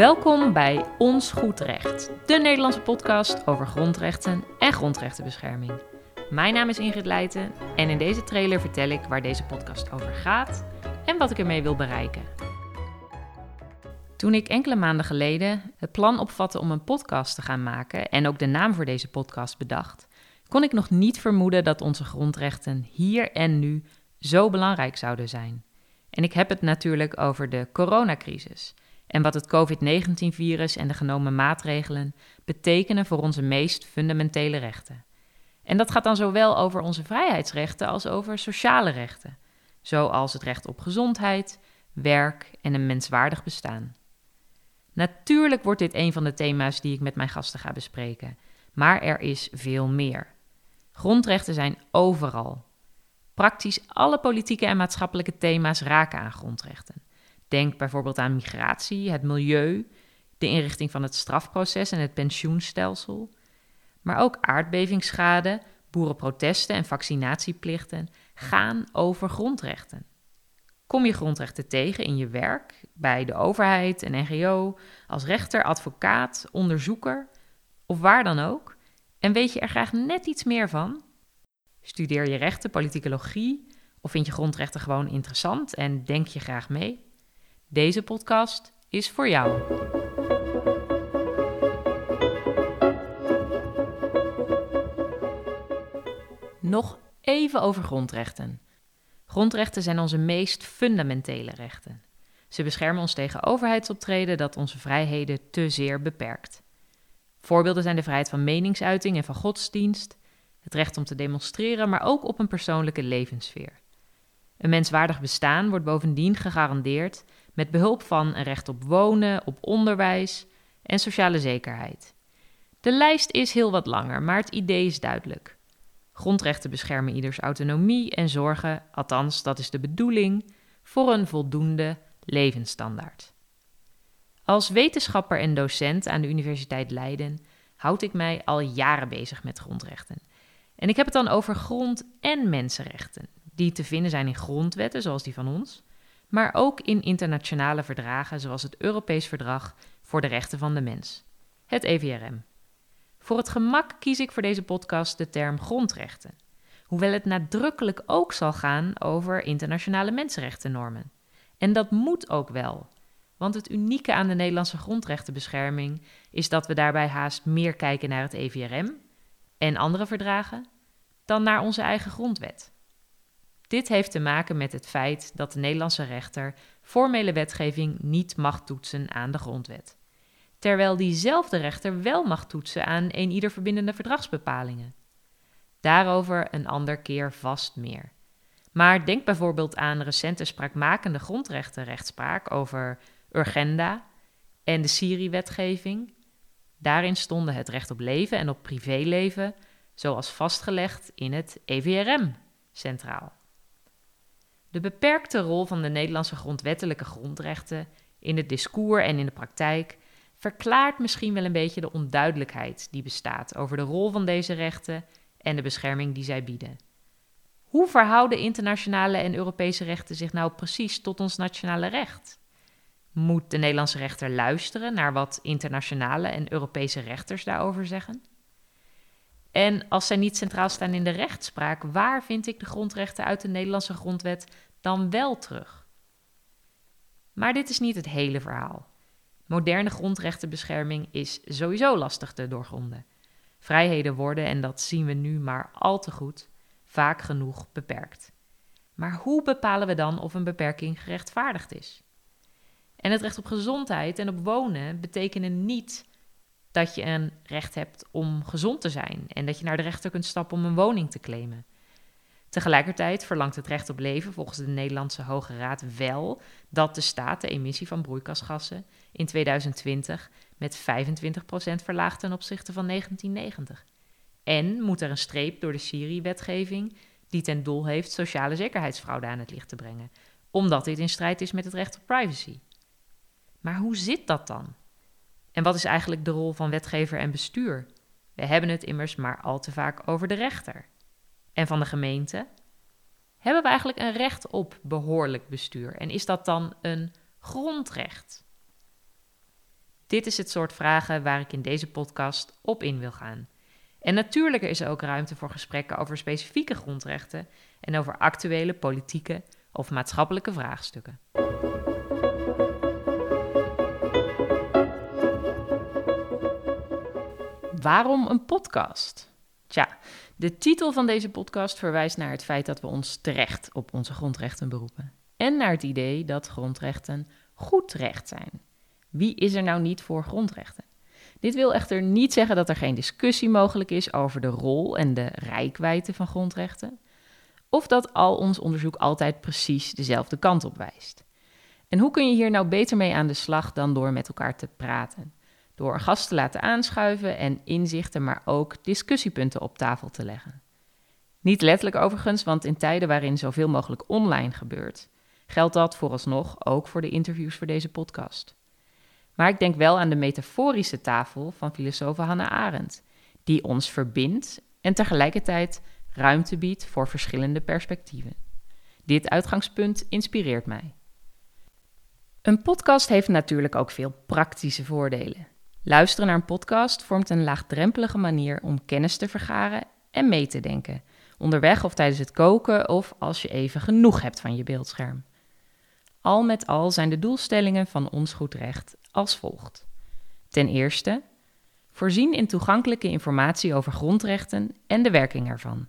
Welkom bij Ons Goed Recht, de Nederlandse podcast over grondrechten en grondrechtenbescherming. Mijn naam is Ingrid Leijten en in deze trailer vertel ik waar deze podcast over gaat en wat ik ermee wil bereiken. Toen ik enkele maanden geleden het plan opvatte om een podcast te gaan maken en ook de naam voor deze podcast bedacht, kon ik nog niet vermoeden dat onze grondrechten hier en nu zo belangrijk zouden zijn. En ik heb het natuurlijk over de coronacrisis en wat het COVID-19-virus en de genomen maatregelen betekenen voor onze meest fundamentele rechten. En dat gaat dan zowel over onze vrijheidsrechten als over sociale rechten, zoals het recht op gezondheid, werk en een menswaardig bestaan. Natuurlijk wordt dit een van de thema's die ik met mijn gasten ga bespreken, maar er is veel meer. Grondrechten zijn overal. Praktisch alle politieke en maatschappelijke thema's raken aan grondrechten. Denk bijvoorbeeld aan migratie, het milieu, de inrichting van het strafproces en het pensioenstelsel. Maar ook aardbevingsschade, boerenprotesten en vaccinatieplichten gaan over grondrechten. Kom je grondrechten tegen in je werk, bij de overheid, een NGO, als rechter, advocaat, onderzoeker of waar dan ook? En weet je er graag net iets meer van? Studeer je rechten, politicologie of vind je grondrechten gewoon interessant en denk je graag mee? Deze podcast is voor jou. Nog even over grondrechten. Grondrechten zijn onze meest fundamentele rechten. Ze beschermen ons tegen overheidsoptreden dat onze vrijheden te zeer beperkt. Voorbeelden zijn de vrijheid van meningsuiting en van godsdienst, het recht om te demonstreren, maar ook op een persoonlijke levenssfeer. Een menswaardig bestaan wordt bovendien gegarandeerd met behulp van een recht op wonen, op onderwijs en sociale zekerheid. De lijst is heel wat langer, maar het idee is duidelijk. Grondrechten beschermen ieders autonomie en zorgen, althans dat is de bedoeling, voor een voldoende levensstandaard. Als wetenschapper en docent aan de Universiteit Leiden houd ik mij al jaren bezig met grondrechten. En ik heb het dan over grond- en mensenrechten, die te vinden zijn in grondwetten zoals die van ons, maar ook in internationale verdragen zoals het Europees Verdrag voor de Rechten van de Mens, het EVRM. Voor het gemak kies ik voor deze podcast de term grondrechten, hoewel het nadrukkelijk ook zal gaan over internationale mensenrechtennormen. En dat moet ook wel, want het unieke aan de Nederlandse grondrechtenbescherming is dat we daarbij haast meer kijken naar het EVRM en andere verdragen dan naar onze eigen grondwet. Dit heeft te maken met het feit dat de Nederlandse rechter formele wetgeving niet mag toetsen aan de grondwet, terwijl diezelfde rechter wel mag toetsen aan een ieder verbindende verdragsbepalingen. Daarover een ander keer vast meer. Maar denk bijvoorbeeld aan recente spraakmakende grondrechtenrechtspraak over Urgenda en de Syrië-wetgeving. Daarin stonden het recht op leven en op privéleven, zoals vastgelegd in het EVRM, centraal. De beperkte rol van de Nederlandse grondwettelijke grondrechten in het discours en in de praktijk verklaart misschien wel een beetje de onduidelijkheid die bestaat over de rol van deze rechten en de bescherming die zij bieden. Hoe verhouden internationale en Europese rechten zich nou precies tot ons nationale recht? Moet de Nederlandse rechter luisteren naar wat internationale en Europese rechters daarover zeggen? En als zij niet centraal staan in de rechtspraak, waar vind ik de grondrechten uit de Nederlandse grondwet dan wel terug? Maar dit is niet het hele verhaal. Moderne grondrechtenbescherming is sowieso lastig te doorgronden. Vrijheden worden, en dat zien we nu maar al te goed, vaak genoeg beperkt. Maar hoe bepalen we dan of een beperking gerechtvaardigd is? En het recht op gezondheid en op wonen betekenen niet dat je een recht hebt om gezond te zijn en dat je naar de rechter kunt stappen om een woning te claimen. Tegelijkertijd verlangt het recht op leven volgens de Nederlandse Hoge Raad wel dat de staat de emissie van broeikasgassen in 2020 met 25% verlaagt ten opzichte van 1990. En moet er een streep door de Syrië-wetgeving die ten doel heeft sociale zekerheidsfraude aan het licht te brengen, omdat dit in strijd is met het recht op privacy. Maar hoe zit dat dan? En wat is eigenlijk de rol van wetgever en bestuur? We hebben het immers maar al te vaak over de rechter. En van de gemeente? Hebben we eigenlijk een recht op behoorlijk bestuur? En is dat dan een grondrecht? Dit is het soort vragen waar ik in deze podcast op in wil gaan. En natuurlijk is er ook ruimte voor gesprekken over specifieke grondrechten en over actuele politieke of maatschappelijke vraagstukken. Waarom een podcast? Tja, de titel van deze podcast verwijst naar het feit dat we ons terecht op onze grondrechten beroepen. En naar het idee dat grondrechten goed recht zijn. Wie is er nou niet voor grondrechten? Dit wil echter niet zeggen dat er geen discussie mogelijk is over de rol en de rijkwijde van grondrechten, of dat al ons onderzoek altijd precies dezelfde kant op wijst. En hoe kun je hier nou beter mee aan de slag dan door met elkaar te praten? Door een gast te laten aanschuiven en inzichten, maar ook discussiepunten op tafel te leggen. Niet letterlijk overigens, want in tijden waarin zoveel mogelijk online gebeurt, geldt dat vooralsnog ook voor de interviews voor deze podcast. Maar ik denk wel aan de metaforische tafel van filosoof Hannah Arendt, die ons verbindt en tegelijkertijd ruimte biedt voor verschillende perspectieven. Dit uitgangspunt inspireert mij. Een podcast heeft natuurlijk ook veel praktische voordelen. Luisteren naar een podcast vormt een laagdrempelige manier om kennis te vergaren en mee te denken, onderweg of tijdens het koken of als je even genoeg hebt van je beeldscherm. Al met al zijn de doelstellingen van ons goed recht als volgt. Ten eerste, voorzien in toegankelijke informatie over grondrechten en de werking ervan.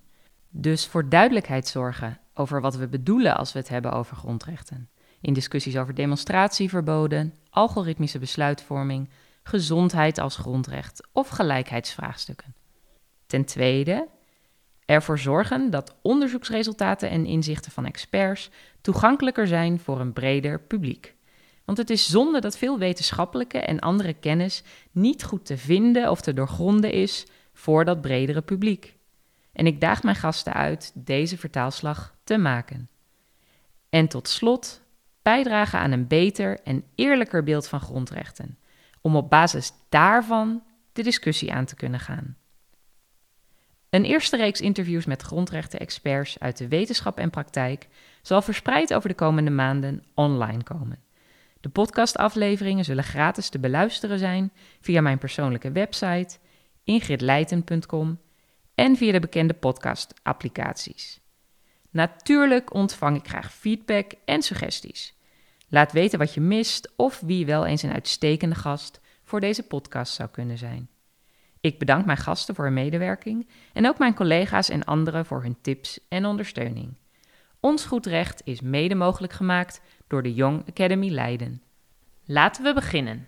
Dus voor duidelijkheid zorgen over wat we bedoelen als we het hebben over grondrechten. In discussies over demonstratieverboden, algoritmische besluitvorming, gezondheid als grondrecht of gelijkheidsvraagstukken. Ten tweede, ervoor zorgen dat onderzoeksresultaten en inzichten van experts toegankelijker zijn voor een breder publiek. Want het is zonde dat veel wetenschappelijke en andere kennis niet goed te vinden of te doorgronden is voor dat bredere publiek. En ik daag mijn gasten uit deze vertaalslag te maken. En tot slot bijdragen aan een beter en eerlijker beeld van grondrechten, om op basis daarvan de discussie aan te kunnen gaan. Een eerste reeks interviews met grondrechten-experts uit de wetenschap en praktijk zal verspreid over de komende maanden online komen. De podcastafleveringen zullen gratis te beluisteren zijn via mijn persoonlijke website ingridleiten.com en via de bekende podcast-applicaties. Natuurlijk ontvang ik graag feedback en suggesties. Laat weten wat je mist of wie wel eens een uitstekende gast voor deze podcast zou kunnen zijn. Ik bedank mijn gasten voor hun medewerking en ook mijn collega's en anderen voor hun tips en ondersteuning. Ons goed recht is mede mogelijk gemaakt door de Young Academy Leiden. Laten we beginnen.